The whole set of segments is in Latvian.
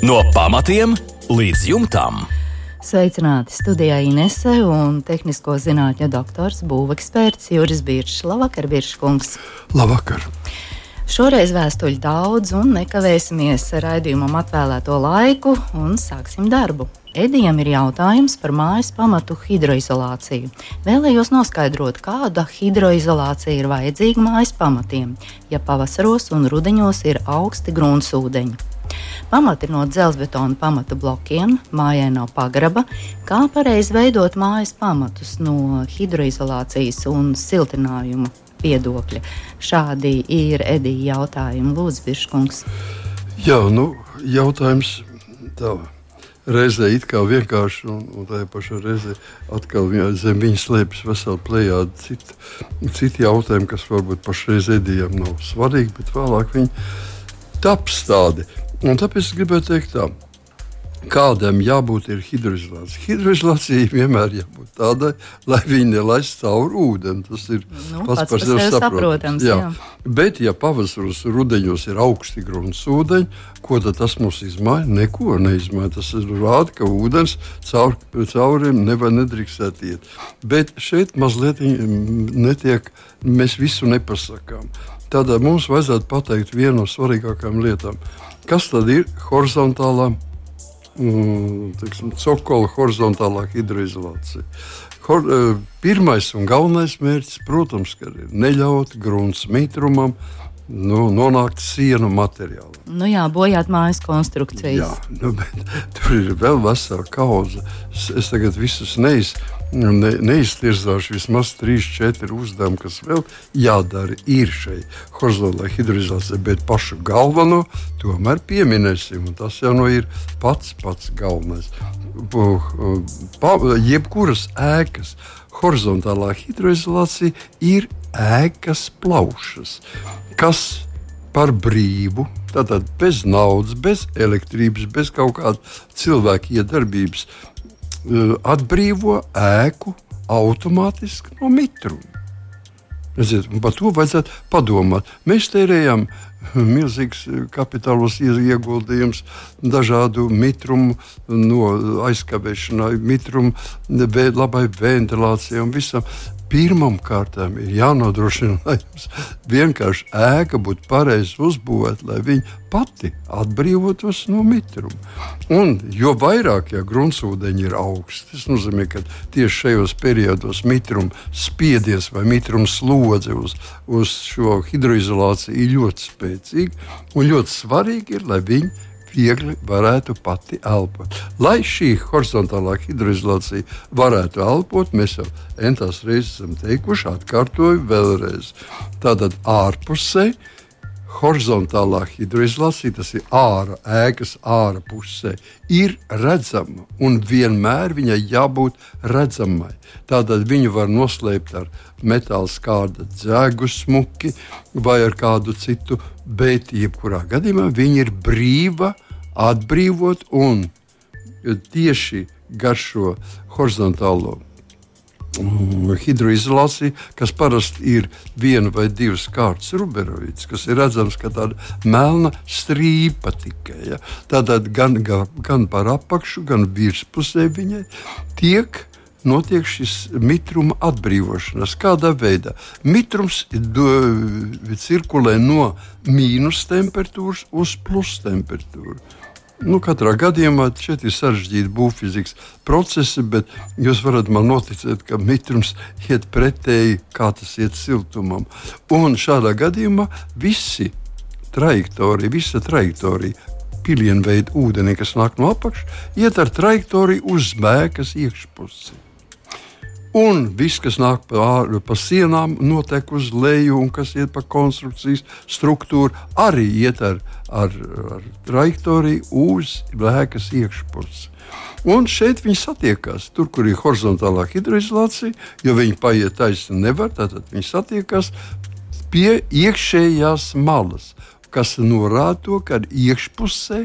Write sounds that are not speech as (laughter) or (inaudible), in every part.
No pamatiem līdz jumtam. Sveicināti studijā Inese un tehnisko zinātņu doktors, būveksperts Juris Biršs. Labvakar, Birškungs! Labvakar! Šoreiz vēstuļu daudz un nekavēsimies raidījumam atvēlēto laiku un sāksim darbu. Edijam ir jautājums par mājas pamatu hidroizolāciju. Vēlējos noskaidrot, kāda hidroizolācija ir vajadzīga mājas pamatiem, ja pavasaros un rudeņos ir augsti gruntsūdeņi. Pamati ir no dzelzbetona pamata blokiem, mājai nav pagraba. Kā pareizi veidot mājas pamatus no hidroizolācijas un siltinājuma viedokļa? Šādi ir Edija jautājumi. Lūdzu, Biržkungs. Jā, nu, jautājums tā reizē it kā vienkārši, un, un tajā pašā reizē atkal zem viņa slēpjas vesela plējāde citu, citu jautājumu, kas varbūt pašreiz edījām nav svarīgi, bet vēlāk viņi taps tādi. Un tāpēc es gribēju teikt tā. Kādam jābūt hidroizolācijai? Hidroizolācija vienmēr jābūt tādai, lai viņi nelaiž cauri ūdeni. Tas ir nu, pats, pats par sevi saprotams. Jā. Jā. Bet, ja pavasaros un rudenos ir augsti gruntsūdeņi, ko tas mums izmaina? Neko neizmaina. Tas rāda, ka ūdens caur, cauriem nevar nedrīkstēt iet. Bet šeit mazliet netiek, mēs visu nepasakām. Tādēļ mums vajadzētu pateikt vienu no svarīgākajām lietām. Kas tad ir horizontālā? Mm, teiksim, cokola horizontālā hidroizolācija. Hor, eh, pirmais un galvenais mērķis, protams, ir neļaut grunts mitrumam nu, nonākt sienu materiālam. Nu jā, bojāt mājas konstrukcijas. Jā, nu, tur ir vēl vesela kauza. Es, es tagad visus neiz, ne, neiztirzāšu. Vismaz 3-4 uzdevumi, kas vēl jādara, ir šai horizontālajai hidroizolācijai, bet pašu galveno tomēr pieminēsim. Tas jau nu ir pats pats galvenais pa, jebkuras ēkas horizontālā hidroizolācija ir ēkas plaušas, kas par brīvu, tātad bez naudas, bez elektrības, bez kaut kāda cilvēka iedarbības, atbrīvo ēku automātiski no mitruma. Redziet, par to vajadzētu padomāt. Mēs tērējam milzīgs kapitālos ieguldījums dažādu mitrumu no aizkavēšanai, mitrumu labai ventilācijai un visam. Pirmam kārtām ir jānodrošina, lai jums vienkārši ēka būtu pareizi uzbūvēta, lai viņa pati atbrīvotos no mitruma. Un jo vairāk ja gruntsūdeņi ir augsti, tas nozīmē, ka tieši šajos periodos mitruma spiediens vai mitruma slodze uz, uz šo hidroizolāciju ir ļoti spēcīga. Un ļoti svarīgi ir, lai viņi viegli varētu pati elpot. Lai šī horizontālā hidroizolācija varētu elpot, mēs jau entās reizes esam teikuši, atkārtoju vēlreiz. Tātad ārpusē horizontālā hidroizolācija, tas ir ārā, ēkas ārā pusē, ir redzama un vienmēr viņai jābūt redzamai. Tādēļ viņu var noslēpt ar metāla skāda dzēgu smuki vai ar kādu citu, bet jebkurā gadījumā viņa ir brīva atbrīvot un tieši gar šo horizontālo Mm, hidroizolācija, kas parasti ir viena vai divas kārtas ruberoīds, kas ir redzams kā tāda melna strīpa tikai. Ja? Tātad gan, gan, gan par apakšu, gan virspusē viņai tiek notiek šis mitruma atbrīvošanās. Kādā veidā? Mitrums do, cirkulē no mīnus temperatūras uz plus temperatūru. Nu, katrā gadījumā šeit ir sarežģīti būvfizikas procesi, bet jūs varat man noticēt, ka mitrums iet pretēji, kā tas iet siltumam. Un šādā gadījumā visi trajektorija, visa trajektorija, pilienveida ūdenī, kas nāk no apakšas, iet ar trajektoriju uz mēkas iekšpusi. Un viss, kas nāk pa, pa sienām, notiek uz leju, un kas iet pa konstrukcijas struktūru, arī iet ar, ar, ar trajektoriju uz lēkas iekšpusi. Un šeit viņi satiekas. Tur, kur ir horizontālā hidroizolācija, jo viņi paiet taisni nevar, tad viņi satiekas pie iekšējās malas, kas norāda to, ka iekšpusē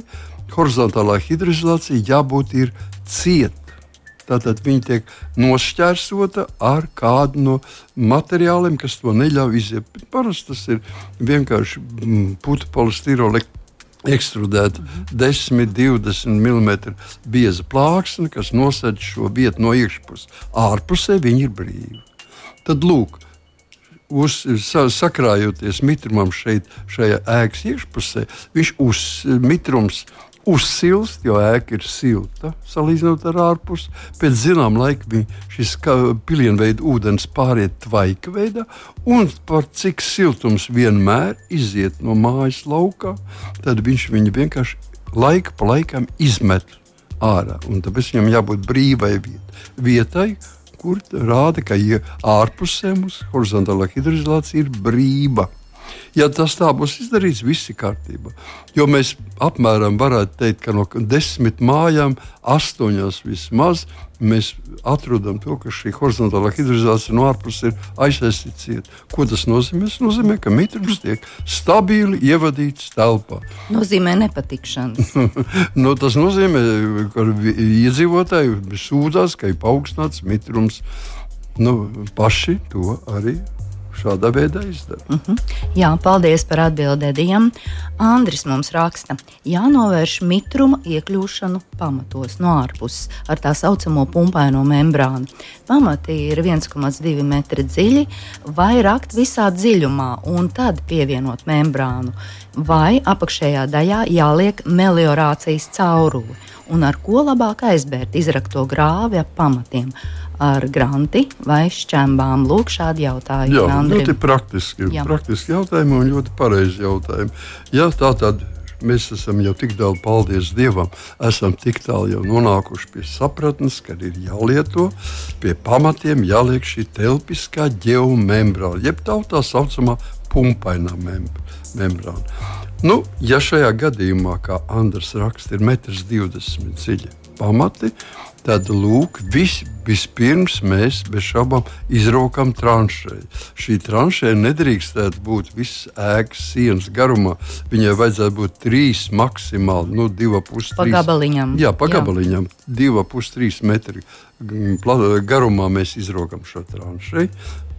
horizontālā hidroizolācija jābūt cieta Tātad viņi tiek nošķērsota ar kādu no materiāliem, kas to neļauj iziet. Parasti tas ir vienkārši mm, putekļu polistirole ekstrudēta 10, 20 mm bieza plāksne, kas nosedz šo vietu no iekšpuses. Ārpusē viņi ir brīvi. Tad lūk, uz, sakrājoties mitrumam šeit, šajā ēkas iekšpusē, viņš uz mitrums uzsilst, jo ēka ir silta salīdzinot ar ārpusi. Pēc zināmā laika šis pilienveida ūdens pāriet tvaika veidā, un par cik siltums vienmēr iziet no mājas laukā, tad viņš viņu vienkārši laika pa laikam izmet ārā. Un tāpēc viņam jābūt brīvai vietai, kur rāda, ka ja ārpusē mums horizontālā hidroizolācija ir brīva. Ja tas tā būs izdarīts, viss ir kārtībā. Jo mēs apmēram varētu teikt, ka no desmit mājām, astoņās vismaz, mēs atrodam to, ka šī horizontālā hidroizolācija no ārpuses ir aizsaistīta. Ko tas nozīmē? Tas nozīmē, ka mitrums tiek stabili ievadīts telpā. Nozīmē nepatikšanas. (laughs) no, tas nozīmē, ka iedzīvotāji sūdzās, ka ir paaugstināts mitrums. Nu, paši to arī šādā veidā izdara. Uh mhm. -huh. Jā, paldies par atbildēm. Andris mums raksta, jānovērš mitruma iekļūšanu pamatos no ārpuses ar tā saucamo pumpaino membrānu. Pamati ir 1,2 metri dziļi, vai rakt visā dziļumā un tad pievienot membrānu, vai apakšējā daļā jāliek meliorācijas cauruli un ar ko labāk aizbērt izrakto grāvi ap pamatiem ar granti vai šķembām? Lūk, šādi jautājumi. Jā, Andri. ļoti praktiski, Jā. praktiski jautājumi un ļoti pareizi jautājumi. Jā, tā tad mēs esam jau tik tālu, paldies Dievam, esam tik tālu jau nonākuši pie sapratnes, ka ir jālieto pie pamatiem, jāliek šī telpiskā geomembrāna, jeb tā tā saucamā pumpainā membrāna. Nu, ja šajā gadījumā, kā Andris raksta, ir 1,20 m dziļi pamati, tad lūk, vis, vispirms mēs bez šaubām izrokam tranšēju. Šī tranšēja nedrīkstētu būt visas ēkas sienas garumā. Viņai vajadzētu būt trīs maksimāli, nu, divi pusi. Pa gabaliņam. Jā, pa gabaliņam. Divi pusi, trīs metri garumā mēs izrokam šo tranšēju.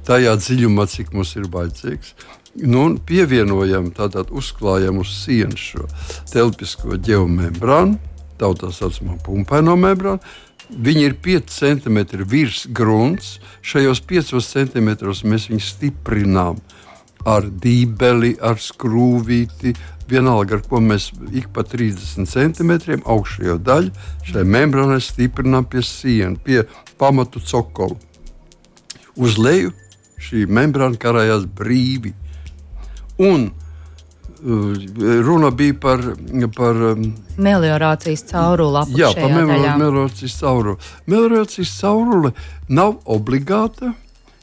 Tajā dziļumā, cik mums ir vajadzīgs. Nu, pievienojam, tātad uzklājam uz sienas šo telpisko geomembrānu, tā saucamā pumpaino membrānu Viņi ir 5 cm virs grunts. Šajos 5 cm mēs viņus stiprinām ar dībeli, ar skrūvīti. Vienalga, ar ko mēs ik pa 30 centimetriem augšējo daļu šai membrānai stiprinām pie sienas, pie pamatu cokola. Uz leju šī membrāna karājās brīvi. Un runa bija par. par um, Meliorācijas cauruli. Jā, par meliorācijas cauruli. Meliorācijas caurule nav obligāta,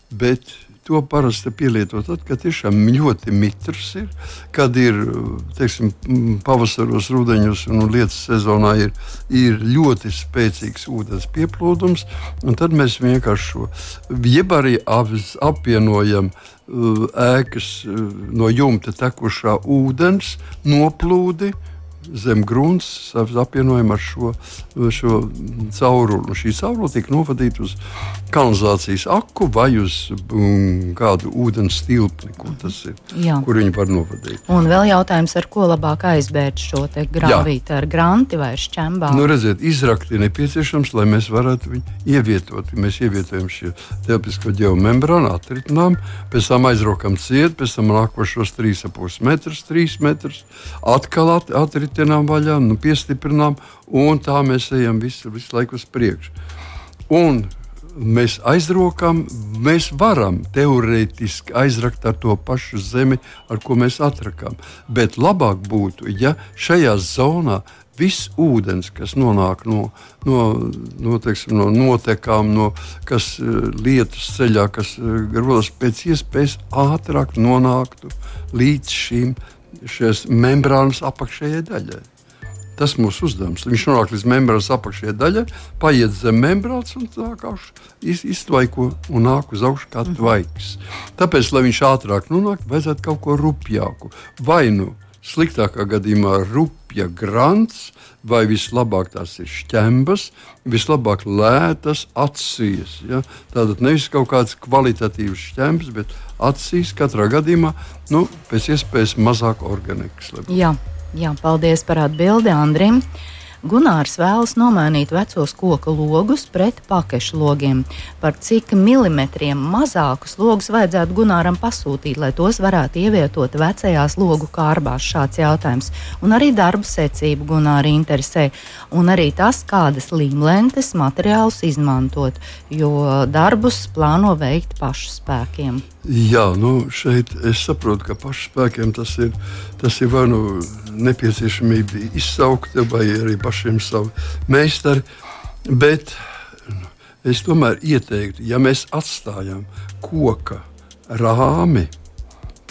bet to parasti pielieto tad, kad tiešām ļoti mitrs ir, kad ir teiksim, pavasaros, rudeņos un lietas sezonā ir, ir ļoti spēcīgs ūdens pieplūdums. Tad mēs vienkārši šo arī apvienojam ēkas no jumta tekušā ūdens noplūdi zem grunts apvienojam ar šo, šo cauruli. Šī caurule tiek novadīta uz kanalizācijas aku vai uz um, kādu ūdens tilpni, kur ir. Jā. Kur viņi var novadīt. Un vēl jautājums, ar ko labāk aizbērt šo grāvīti, ar granti vai šķembām? Nu, redziet, izrakt ir nepieciešams, lai mēs varētu viņu ievietot. Mēs ievietojam šo telpisko geomembrānu, atritinām, pēc tam aizrokam ciet, pēc tam nākošos 3,5 metrus, 3 metrus, atkal atritinām ietinām vaļā, nu, piestiprinām, un tā mēs ejam visu, visu laiku uz priekšu. Un mēs aizrokam, mēs varam teorētiski aizrakt ar to pašu zemi, ar ko mēs atrakām. Bet labāk būtu, ja šajā zonā viss ūdens, kas nonāk no, no, no, teiksim, no notekām, no kas uh, lietus ceļā, kas uh, rodas pēc iespējas ātrāk, nonāktu līdz šīm šīs membrānas apakšējai daļai. Tas ir mūsu uzdevums. Viņš nonāk līdz membrānas apakšējai daļai, paiet zem membrānas un kā iztvaiko un nāk uz augšu kā mhm. tvaiks. Tāpēc, lai viņš ātrāk nonāktu, vajadzētu kaut ko rupjāku. Vai nu sliktākā gadījumā rupja grants, vai vislabāk tās ir šķembas, vislabāk lētas acīs. Ja? Tātad nevis kaut kāds kvalitatīvs šķembs, bet acīs katrā gadījumā nu, pēc iespējas mazāk organikas. Jā. Jā, paldies par atbildi Andrim. Gunārs vēlas nomainīt vecos koku logus pret pakešu logiem. Par cik milimetriem mazākus logus vajadzētu Gunāram pasūtīt, lai tos varētu ievietot vecajās logu kārbās? Šāds jautājums. Un arī darba secība Gunāri interesē. Un arī tas, kādas līmlentes materiālus izmantot, jo darbus plāno veikt pašu spēkiem. Jā, nu šeit es saprotu, ka pašu spēkiem tas ir, tas ir vai nu nepieciešamība izsaukt, vai arī pašiem savu meistaru. Bet es tomēr ieteiktu, ja mēs atstājam koka rāmi,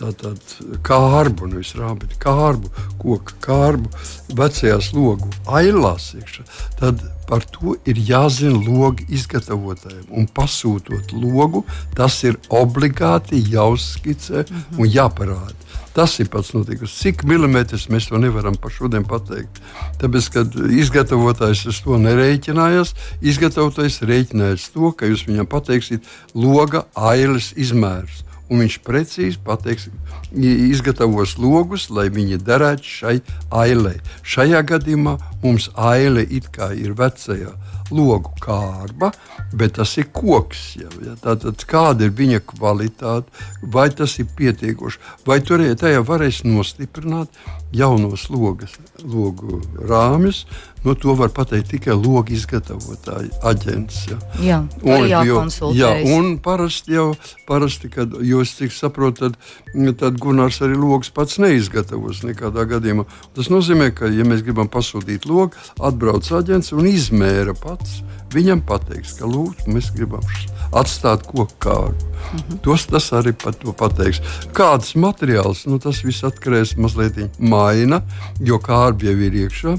tātad kārbu, nevis rāmi, bet kārbu, koka kārbu, vecajās logu ailās iekšā, tad Par to ir jāzina logi izgatavotājiem. Un pasūtot logu, tas ir obligāti jāuzskicē -hmm. un jāparāda. Tas ir pats notikums. Cik milimetrus mēs to nevaram par šodien pateikt. Tāpēc, kad izgatavotājs uz to nerēķinājās, izgatavotājs rēķinājās to, ka jūs viņam pateiksiet loga ailes izmērus un viņš precīzi pateiks, izgatavos logus, lai viņi derētu šai ailei. Šajā gadījumā mums aile ir vecajā logu kārba, bet tas ir koks. Jau, ja? Tātad, kāda ir viņa kvalitāte, vai tas ir pietiekoši, vai tur tajā varēs nostiprināt jaunos logas, logu rāmjus. Nu, to var pateikt tikai logu izgatavotāji, aģents. Ja. Jā, un, jo, jā, un parasti jau, parasti, kad jūs cik saprotat, tad, tad Gunārs arī logs pats neizgatavos nekādā gadījumā. Tas nozīmē, ka, ja mēs gribam pasūtīt logu, atbrauc aģents un izmēra pats. Viņam pateiks, ka lūdzu, mēs gribam atstāt koku kārtu. Mm -hmm. Tos tas arī pat pateiks. Kāds materiāls, nu, tas viss atkarēs mazliet maina, jo kārbi jau ir iekšā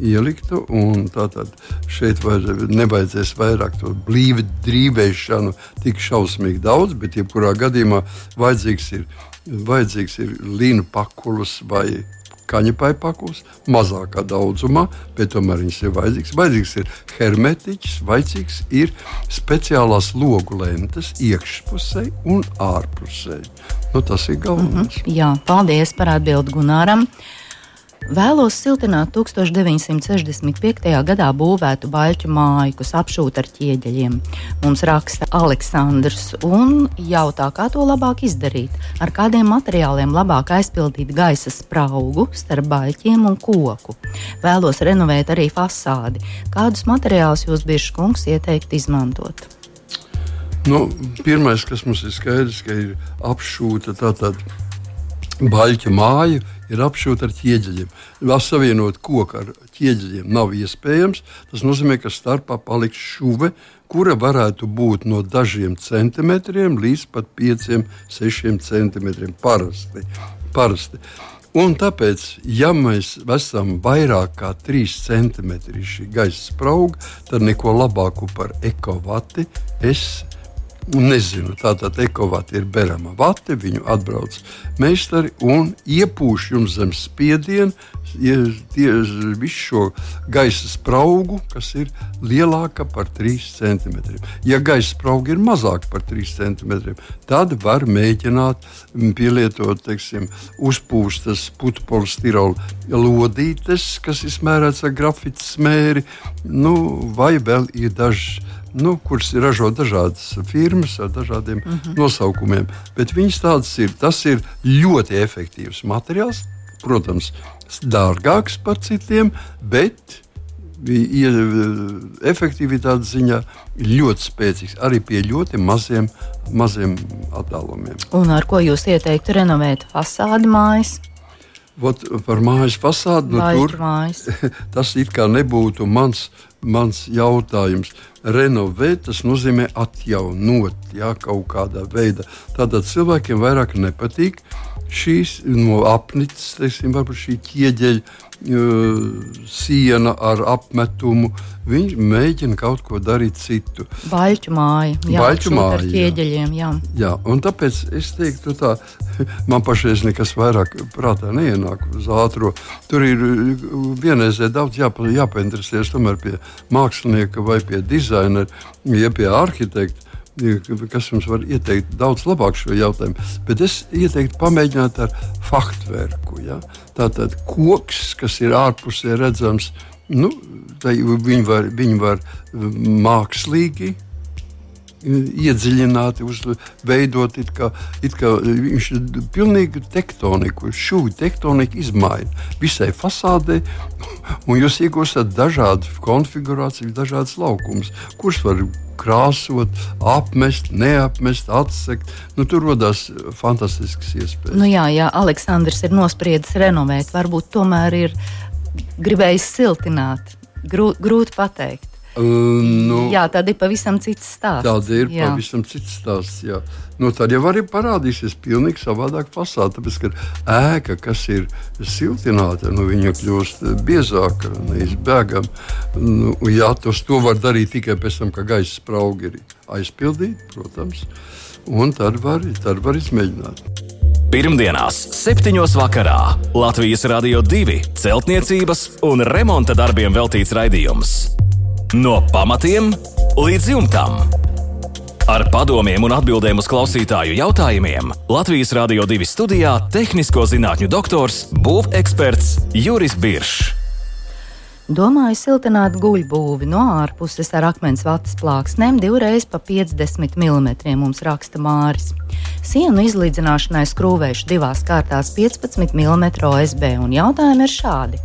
ieliktu. Tātad šeit vajadz, nevajadzēs vairāk to blīvi drīvēšanu, tik šausmīgi daudz, bet jebkurā gadījumā vajadzīgs ir, vajadzīgs ir līnu pakulas vai kaņepai pakuls, mazākā daudzumā, bet tomēr viņas ir vajadzīgas. Vajadzīgs ir hermetiķis, vajadzīgs ir speciālās logu lentes iekšpusē un ārpusē. Nu, tas ir galvenais. Mm -hmm. Jā, paldies par atbildi Gunāram. Vēlos siltināt 1965. gadā būvētu baļķu māju, kas apšūta ar ķieģeļiem. Mums raksta Aleksandrs un jautā, kā to labāk izdarīt, ar kādiem materiāliem labāk aizpildīt gaisa spraugu starp baļķiem un koku. Vēlos renovēt arī fasādi. Kādus materiālus jūs, Biržs kungs, ieteikt izmantot? Nu, pirmais, kas mums ir skaidrs, ka ir apšūta tātad baļķa māja ir apšūta ar ķieģeļiem. Savienot koku ar ķieģeļiem nav iespējams. Tas nozīmē, ka starpā paliks šuve, kura varētu būt no dažiem centimetriem līdz pat 5-6 centimetriem parasti. parasti. Un tāpēc, ja mēs esam vairāk kā 3 cm šī gaisa sprauga, tad neko labāku par ekovati es Nezinu, tātad ekovati ir berama vate, viņu atbrauc meistari un iepūš jums zem spiedienu visu šo gaisa spraugu, kas ir lielāka par 3 cm. Ja gaisa sprauga ir mazāka par 3 cm, tad var mēģināt pielietot teiksim, uzpūstas putekļu lodītes, kas ir smērētas ar grafita smēri, nu, vai vēl ir dažs nu, kuras ražo dažādas firmas ar dažādiem mhm. -huh. nosaukumiem. Bet viņas tādas ir. Tas ir ļoti efektīvs materiāls, protams, dārgāks par citiem, bet efektivitātes ziņā ļoti spēcīgs arī pie ļoti maziem, maziem attālumiem. Un ar ko jūs ieteiktu renovēt fasādi mājas? Vot, par mājas fasādi nu, tur mājas. (laughs) tas it kā nebūtu mans, mans jautājums. Renovēt tas nozīmē atjaunot jā, kaut kādā veidā. Tātad cilvēkiem vairāk nepatīk šīs no apnicis, teiksim, varbūt šī ķieģeļa siena ar apmetumu. Viņš mēģina kaut ko darīt citu. Baļķu māja, jā, Baļķu māja, ar ķieģeļiem. Jā. Jā, un tāpēc es teiktu, tā, (laughs) man pašreiz nekas vairāk prātā neienāk uz ātro. Tur ir vienreizē daudz jāpa, jāpainteresēs tomēr pie mākslinieka vai pie dizainera, ja pie arhitekta. Kas jums var ieteikt daudz labāk šo jautājumu. Bet es ieteiktu pamēģināt ar faktverku. Ja? Tātad koks, kas ir ārpusē redzams, nu, viņi var, viņi var mākslīgi iedziļināti, veidot it kā, it kā viņš ir pilnīgi tektoniku, šūnu tektoniku izmaina visai fasādē, un jūs iegūstat dažādu konfigurāciju, dažādas laukumus, kurus var krāsot, apmest, neapmest, atsekt. Nu, tur radās fantastiskas iespējas. Nu jā, jā, Aleksandrs ir nospriedzis renovēt, varbūt tomēr ir gribējis siltināt. Grū, grūti pateikt. Uh, nu, jā, tad ir pavisam cits stāsts. Tāds ir jā. pavisam cits stāsts. Jā. Nu, tad jau arī parādīsies pavisam savādāk fasāde. Tāpēc, ka ēka, kas ir siltināta, nu, viņa kļūst biezāka, neizbēgama. Nu, jā, tos to var darīt tikai pēc tam, kad gaisa spraugi ir aizpildīti, protams. Un tad var, tad var izmēģināt. Pirmdienās, 7. vakarā Latvijas Rādio 2 celtniecības un remonta darbiem veltīts raidījums No pamatiem līdz jumtam. Ar padomiem un atbildēm uz klausītāju jautājumiem Latvijas Rādio 2 studijā - tehnisko zinātņu doktors, būveksperts Juris Biršs. Domāju siltināt guļbūvi no ārpuses ar akmens vatas plāksnēm divreiz pa 50 mm. Mums raksta Māris. Sienu izlīdzināšanai skrūvēšu divās kārtās 15 mm OSB un jautājumi ir šādi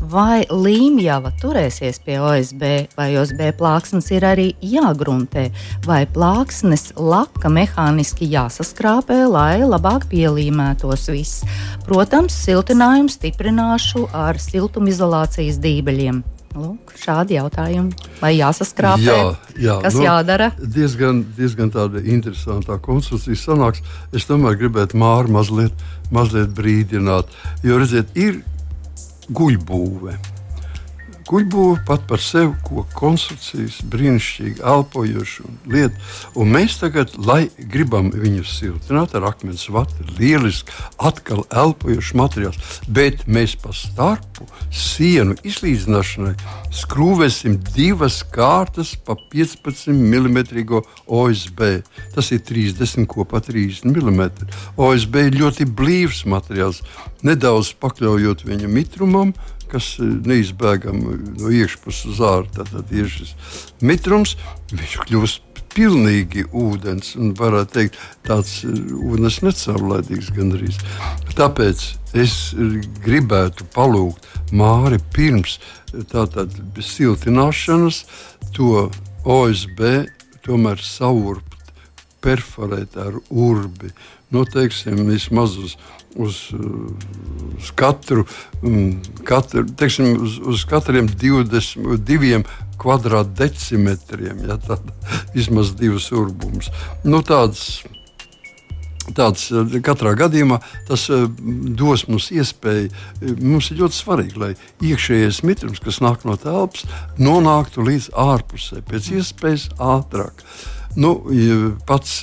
vai līmjava turēsies pie OSB, vai OSB plāksnes ir arī jāgruntē, vai plāksnes laka mehāniski jāsaskrāpē, lai labāk pielīmētos viss. Protams, siltinājumu stiprināšu ar siltumizolācijas dībeļiem. Lūk, šādi jautājumi. Vai jāsaskrāpē? Jā, jā, kas nu, jādara? Diezgan, diezgan tāda interesanta konstrukcija sanāks. Es tomēr gribētu māru mazliet, mazliet brīdināt. Jo, redziet, ir Goiboa. Guļbūve pat par sevi ko konstrukcijas, brīnišķīgi elpojoša lieta. Un mēs tagad, lai gribam viņu siltināt ar akmens vatu, lieliski atkal elpojošs materiāls, bet mēs pa starpu sienu izlīdzināšanai skrūvēsim divas kārtas pa 15 mm OSB. Tas ir 30 kopā 30 mm. OSB ir ļoti blīvs materiāls, nedaudz pakļaujot viņa mitrumam kas eh, neizbēgami no iekšpuses uz ārā. Tad ir šis mitrums, viņš kļūst pilnīgi ūdens, un varētu teikt, tāds eh, ūdens necaurlaidīgs gandrīz. Tāpēc es gribētu palūgt Māri pirms eh, tātad siltināšanas to OSB tomēr saurbt, perforēt ar urbi. Noteiksim, nu, vismaz uz uz, uz katru, mm, katru teiksim, uz, uz katriem 22 kvadrātdecimetriem. Ja, tad vismaz divas urbumus. Nu, tāds, Tāds, katrā gadījumā tas eh, dos mums iespēju. Mums ir ļoti svarīgi, lai iekšējais mitrums, kas nāk no telpas, nonāktu līdz ārpusē pēc iespējas ātrāk. Nu, pats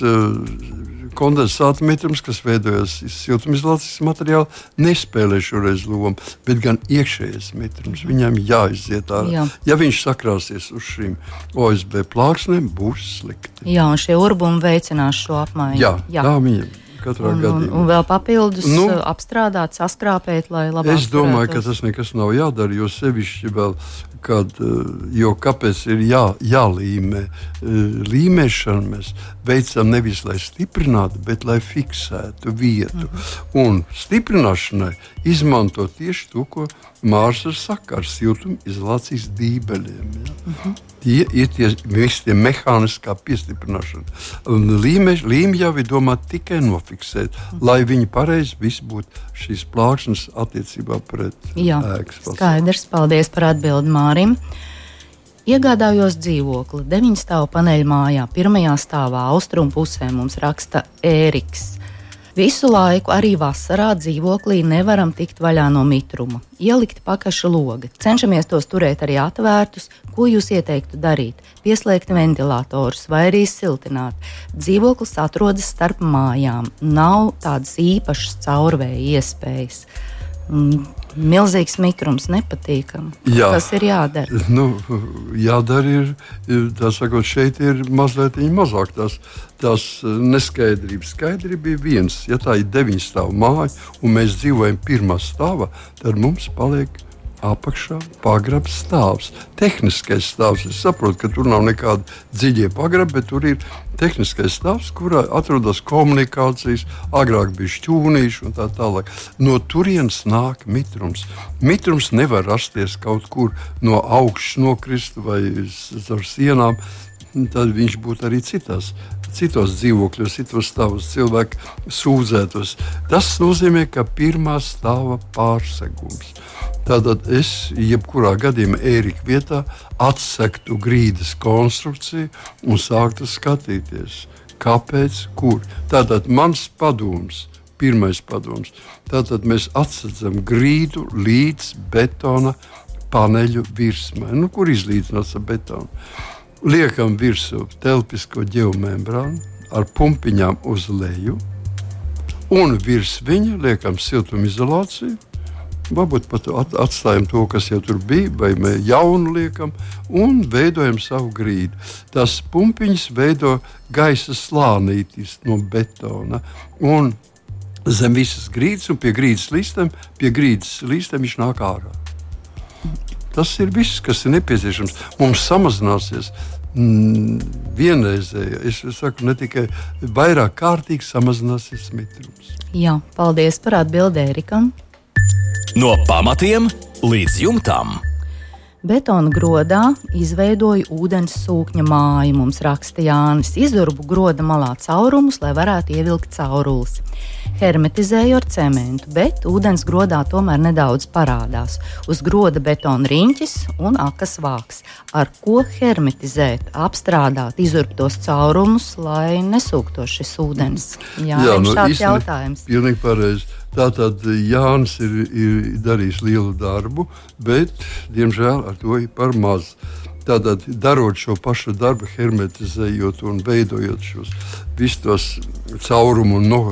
kondensāta mitrums, kas veidojas siltumizolācijas materiālā, nespēlē šoreiz lomu, bet gan iekšējais mitrums. Viņam jāiziet ārā. Jā. Ja viņš sakrāsies uz šīm OSB plāksnēm, būs slikti. Jā, un šie urbumi veicinās šo apmaiņu. Jā, Jā. tā viņam. Un, un, un vēl papildus nu, apstrādāt, saskrāpēt, lai labāk. Es domāju, ka tas nekas nav jādara, jo sevišķi vēl kad, eh, jo kāpēc ir jā, jālīmē? Eh, līmēšanu mēs veicam nevis lai stiprinātu, bet lai fiksētu vietu. Mhm. Un stiprināšanai izmanto tieši to, ko Mārcis saka ar siltumizolācijas dībeļiem. Ja? Mhm. Tie ir tie visi tie mehāniskā piestiprināšana. Līmeņi jau ir domāti tikai nofiksēt, mhm. lai viņi pareizi būtu šīs plāksnes attiecībā pret ēkas. Skaidrs, paldies par atbildi Mārim. Iegādājos dzīvokli 9 stāvu paneļu mājā, pirmajā stāvā austrumu pusē mums raksta Ēriks. Visu laiku, arī vasarā, dzīvoklī nevaram tikt vaļā no mitruma. Ielikt pakaša logi. Cenšamies tos turēt arī atvērtus. Ko jūs ieteiktu darīt? Pieslēgt ventilatorus vai arī siltināt. Dzīvoklis atrodas starp mājām. Nav tādas īpašas caurvēja iespējas. Milzīgs mitrums, nepatīkami. Jā. Kas ir jādara? Nu, jādara ir, sakot, šeit ir mazliet mazāk tās, tās neskaidrības. Skaidrība bija viens, ja tā ir deviņu stāvu māja un mēs dzīvojam pirmā stāvā, tad mums paliek apakšā pagrabs stāvs. Tehniskais stāvs. Es saprotu, ka tur nav nekāda dziļie pagrabi, bet tur ir tehniskais stāvs, kurā atrodas komunikācijas, agrāk bija šķūnīši un tā tālāk. No turienes nāk mitrums. Mitrums nevar rasties kaut kur no augšas nokrist vai caur sienām. Tad viņš būtu arī citās citos dzīvokļos, citos stāvos cilvēki sūdzētos. Tas nozīmē, ka pirmā stāva pārsegums. Tātad es jebkurā gadījumā Ērika vietā atsektu grīdas konstrukciju un sāktu skatīties, kāpēc, kur. Tātad mans padoms. Pirmais padoms. Tātad mēs atsedzam grīdu līdz betona paneļu virsmai, nu, kur izlīdzināts ar betonu. Liekam virsū telpisko geomembrānu ar pumpiņām uz leju, un virs viņa liekam siltumizolāciju Varbūt pat atstājam to, kas jau tur bija, vai mēs jaunu liekam, un veidojam savu grīdu. Tas pumpiņš veido gaisa slānītis no betona. Un zem visas grīdas, un pie grīdas līstiem, pie grīdas līstiem viņš nāk ārā. Tas ir viss, kas ir nepieciešams. Mums samazināsies mm, vienreizēji, es saku, ne tikai vairāk kārtīgi samazināsies mitrums. Jā, paldies par atbildēju Erikam. No pamatiem līdz jumtam. Betona grodā izveidoja ūdens sūkņa māju. Mums raksta Jānis. Izurbu groda malā caurumus, lai varētu ievilkt caurules. Hermetizēju ar cementu, bet ūdens grodā tomēr nedaudz parādās. Uz groda betona riņķis un akas vāks. Ar ko hermetizēt, apstrādāt izurbtos caurumus, lai nesūktos šis ūdens? Jā, Jā nu, šāds jautājums. Pilnīgi pareizi. Tātad Jānis ir, ir darījis lielu darbu, bet, diemžēl, ar to ir par maz. Tātad, darot šo pašu darbu, hermetizējot un veidojot šos visus tos caurumu no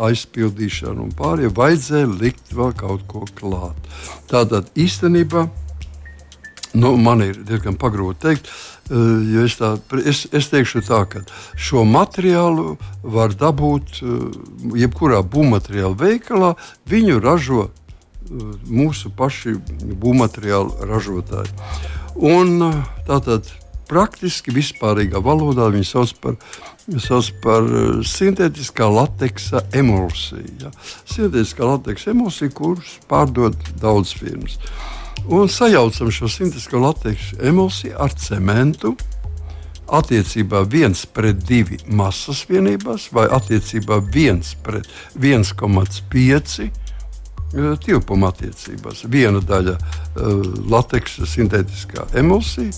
aizpildīšanu un pārējiem, vajadzēja likt vēl kaut ko klāt. Tātad īstenībā nu, man ir diezgan pagrūti pateikt, Eh, jo es, tā, es, es teikšu tā, ka šo materiālu var dabūt eh, jebkurā būvmateriāla veikalā. Viņu ražo eh, mūsu paši būvmateriālu ražotāji. Un, tātad praktiski vispārīgā valodā viņi sauc par, sauc par sintētiskā lateksa emulsiju. Ja. Sintētiskā lateksa emulsija, kuras pārdod daudz firmas un sajaucam šo sintētisko lateksu emulsiju ar cementu. Attiecībā 1 pret 2 masas vienībās vai attiecībā 1 pret 1,5 eh, tilpuma attiecībās. Viena daļa lateksa sintētiskā emulsija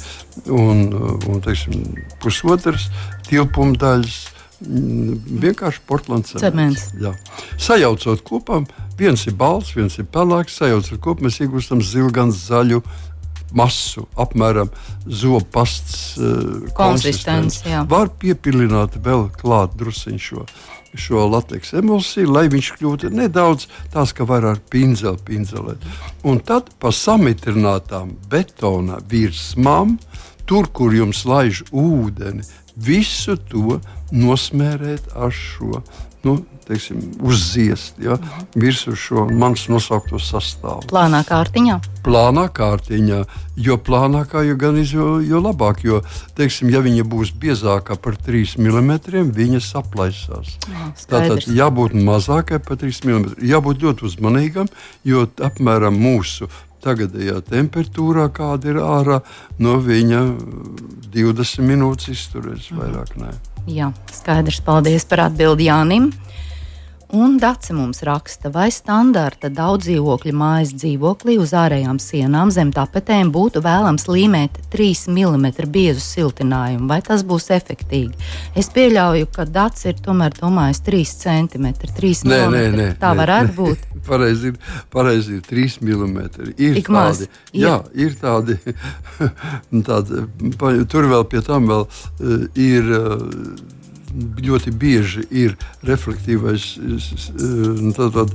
un, un teiksim, pusotras tilpuma daļas Mm, vienkārši porcelāna cements. Sajaucot kopā, viens ir balts, viens ir pelēks. Sajaucot kopā, mēs iegūstam zilgan zaļu masu, apmēram zopasts uh, konsistenci. Var piepilināt vēl klāt drusciņu šo, šo lateks emulsiju, lai viņš kļūtu nedaudz tāds, ka var ar pinzeli pinzelēt. Un tad pa samitrinātām betona virsmām, tur, kur jums laiž ūdeni, visu to nosmērēt ar šo. Nu, teiksim, uzziest ja, virsū šo manas nosaukto sastāvu. Plānā kārtiņā. Plānā kārtiņā, jo plānākā jau gan jo, jo labāk. Jo, teiksim, ja viņa būs biezāka par 3 mm, viņa saplaisās. Jā, Tātad jābūt mazākai par 3 mm. Jābūt ļoti uzmanīgam, jo apmēram mūsu tagadējā temperatūrā, kāda ir ārā, no viņa 20 minūtes izturēs vairāk. Nē. Jā, skaidrs. Paldies par atbildi Jānim. Un Dace mums raksta, vai standarta daudz dzīvokļu mājas dzīvoklī uz ārējām sienām zem tapetēm būtu vēlams līmēt 3 mm biezu siltinājumu, vai tas būs efektīgi? Es pieļauju, ka Dace ir tomēr domājis 3 cm, 3 nē, mm. Nē, nē, tā varētu nē, būt. (laughs) Pareizi ir, pareizi ir 3 mm. Ir Tik tādi, ir. jā, ir tādi, (laughs) tādi, tur vēl pie tam vēl uh, ir. Uh, ļoti bieži ir reflektīvais tātad,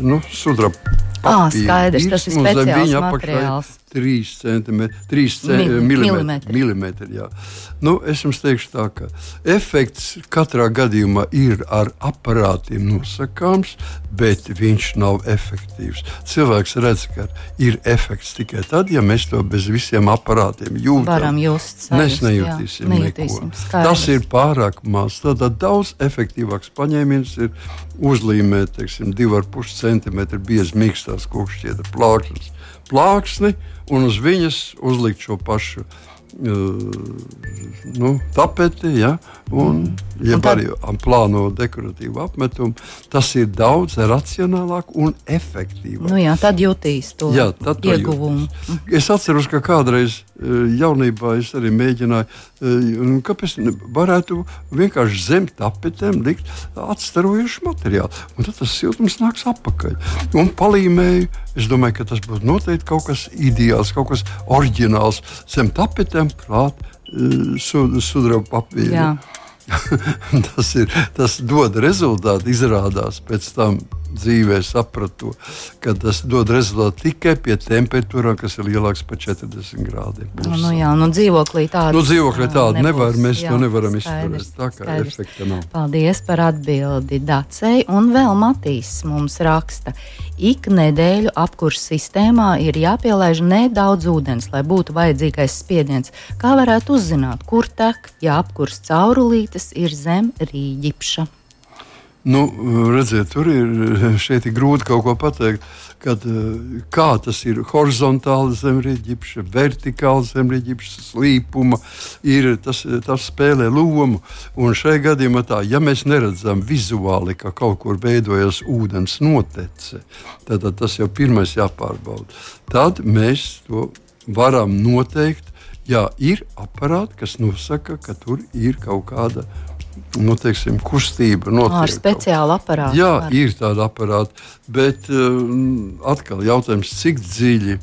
nu, sudraba. Ah, skaidrs, tas ir speciāls materiāls. 3 centimetri, 3 centimetri. milimetri, jā. Nu, es jums teikšu, tā, ka efekts katrā gadījumā ir ar aparātiem nosakāms, bet viņš nav efektīvs. Cilvēks redz, ka ir efekts tikai tad, ja mēs to bez visiem aparātiem jūtam. Varam just sajust, mēs nejutīsim, jā, nejutīsim neko. Skaidrs. Tas ir pārāk maz. Tad daudz efektīvāks paņēmiens ir uzlīmēt, teiksim, 2,5 cm biezi mīkstās kokšķiedra plāksnes. Plāksni, un uz viņas uzlikt šo pašu nu, tapeti, ja, un, ja un tad... arī plāno dekoratīvu apmetumu, tas ir daudz racionālāk un efektīvāk. Nu jā, tad jutīs to jā, tad ieguvumu. Jutīs. Es atceros, ka kādreiz jaunībā es arī mēģināju, kāpēc varētu vienkārši zem tapetēm likt atstarojušu materiālu. Un tad tas siltums nāks atpakaļ. Un palīmēju, es domāju, ka tas būtu noteikti kaut kas ideāls, kaut kas oriģināls. Zem tapetēm klāt sudraba papīra. (laughs) tas, ir, tas dod rezultātu, izrādās pēc tam dzīvē sapratu, ka tas dod rezultātu tikai pie temperatūrām, kas ir lielākas par 40 grādiem. Nu, nu, jā, nu, dzīvoklī tāda nu, dzīvoklī tāda nevar, mēs jā, to nevaram skaidrs, izturēt. Tā kā skaidrs. efekta nav. Paldies par atbildi Dacei. Un vēl Matīs mums raksta. Ik nedēļu apkurss sistēmā ir jāpielaiž nedaudz ūdens, lai būtu vajadzīgais spiediens. Kā varētu uzzināt, kur tek, ja apkurss caurulītes ir zem rīģipša? Nu, redziet, tur ir (laughs) ir grūti kaut ko pateikt. Kad, kā tas ir horizontāli zemrīķis, vertikāli zemrīķis, slīpuma, ir, tas, tas spēlē lomu. Un šajā gadījumā, tā, ja mēs neredzam vizuāli, ka kaut kur veidojas ūdens notece, tad, tad tas jau pirmais jāpārbauda. Tad mēs to varam noteikt. Jā, ir aparāti, kas nosaka, ka tur ir kaut kāda nu, teiksim, kustība. Ar speciālu aparātu. Jā, var. ir tāda aparāta, bet um, atkal jautājums, cik dziļi.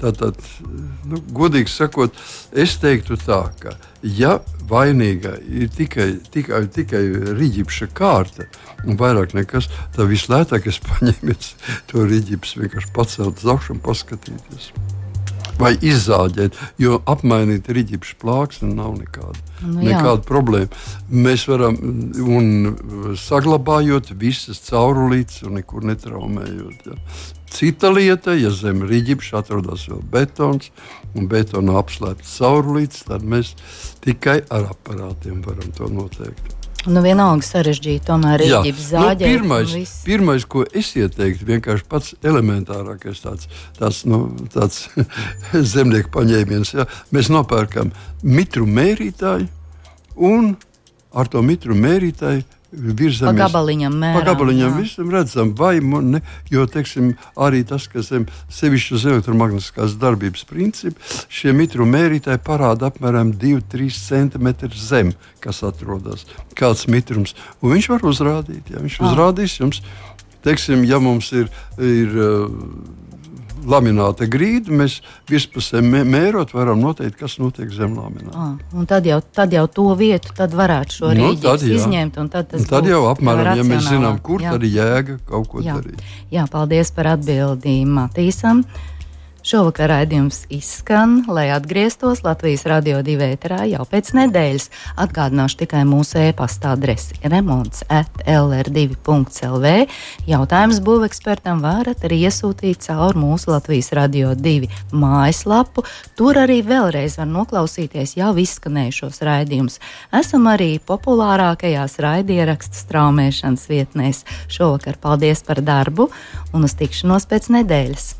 Tātad, nu, godīgi sakot, es teiktu tā, ka, ja vainīga ir tikai, tikai, tikai rīķipša kārta, un vairāk nekas, tad vislētākais (laughs) paņēmiens to rīķipsu vienkārši pacelt uz augšu un paskatīties vai izzāģēt, jo apmainīt rīķipšu plāksni nav nekāda, nu, jā. nekāda problēma. Mēs varam, un saglabājot visas caurulītes un nekur netraumējot. Ja. Cita lieta, ja zem rīķipša atrodas vēl betons un betona apslēpts caurulītes, tad mēs tikai ar aparātiem varam to noteikt. Nu, vienalga sarežģīta, tomēr ir ģipsa zāģē. Nu, pirmais, pirmais, ko es ieteiktu, vienkārši pats elementārākais tāds, tāds, nu, tāds (laughs) zemnieku paņēmiens. Ja? Mēs nopērkam mitru mērītāju un ar to mitru mērītāju virzamies. Pa gabaliņam mērām. Pa gabaliņam visam redzam, vai ne, jo, teiksim, arī tas, ka zem sevišķi uz elektromagnetiskās darbības principu, šie mitru mērītāji parāda apmēram 2-3 cm zem, kas atrodas, kāds mitrums, un viņš var uzrādīt, ja viņš ah. uzrādīs jums, teiksim, ja mums ir, ir lamināta grīda, mēs virspusē mērot, varam noteikt, kas notiek zem lamināta. Ah, tad, jau, tad jau to vietu varētu šo nu, rīķi izņemt. Tad, tad jau apmēram, ja mēs zinām, kur jā. tad ir jēga kaut ko jā. darīt. Jā, paldies par atbildību Matīsam. Šovakar raidījums izskan, lai atgrieztos Latvijas radio divi ēterā jau pēc nedēļas. Atgādināšu tikai mūsu e-pasta adresi remonds at lr2.lv. Jautājums būvekspertam varat arī iesūtīt caur mūsu Latvijas radio divi mājaslapu. Tur arī vēlreiz var noklausīties jau izskanējušos raidījumus. Esam arī populārākajās raidierakstu straumēšanas vietnēs. Šovakar paldies par darbu un uz tikšanos pēc nedēļas!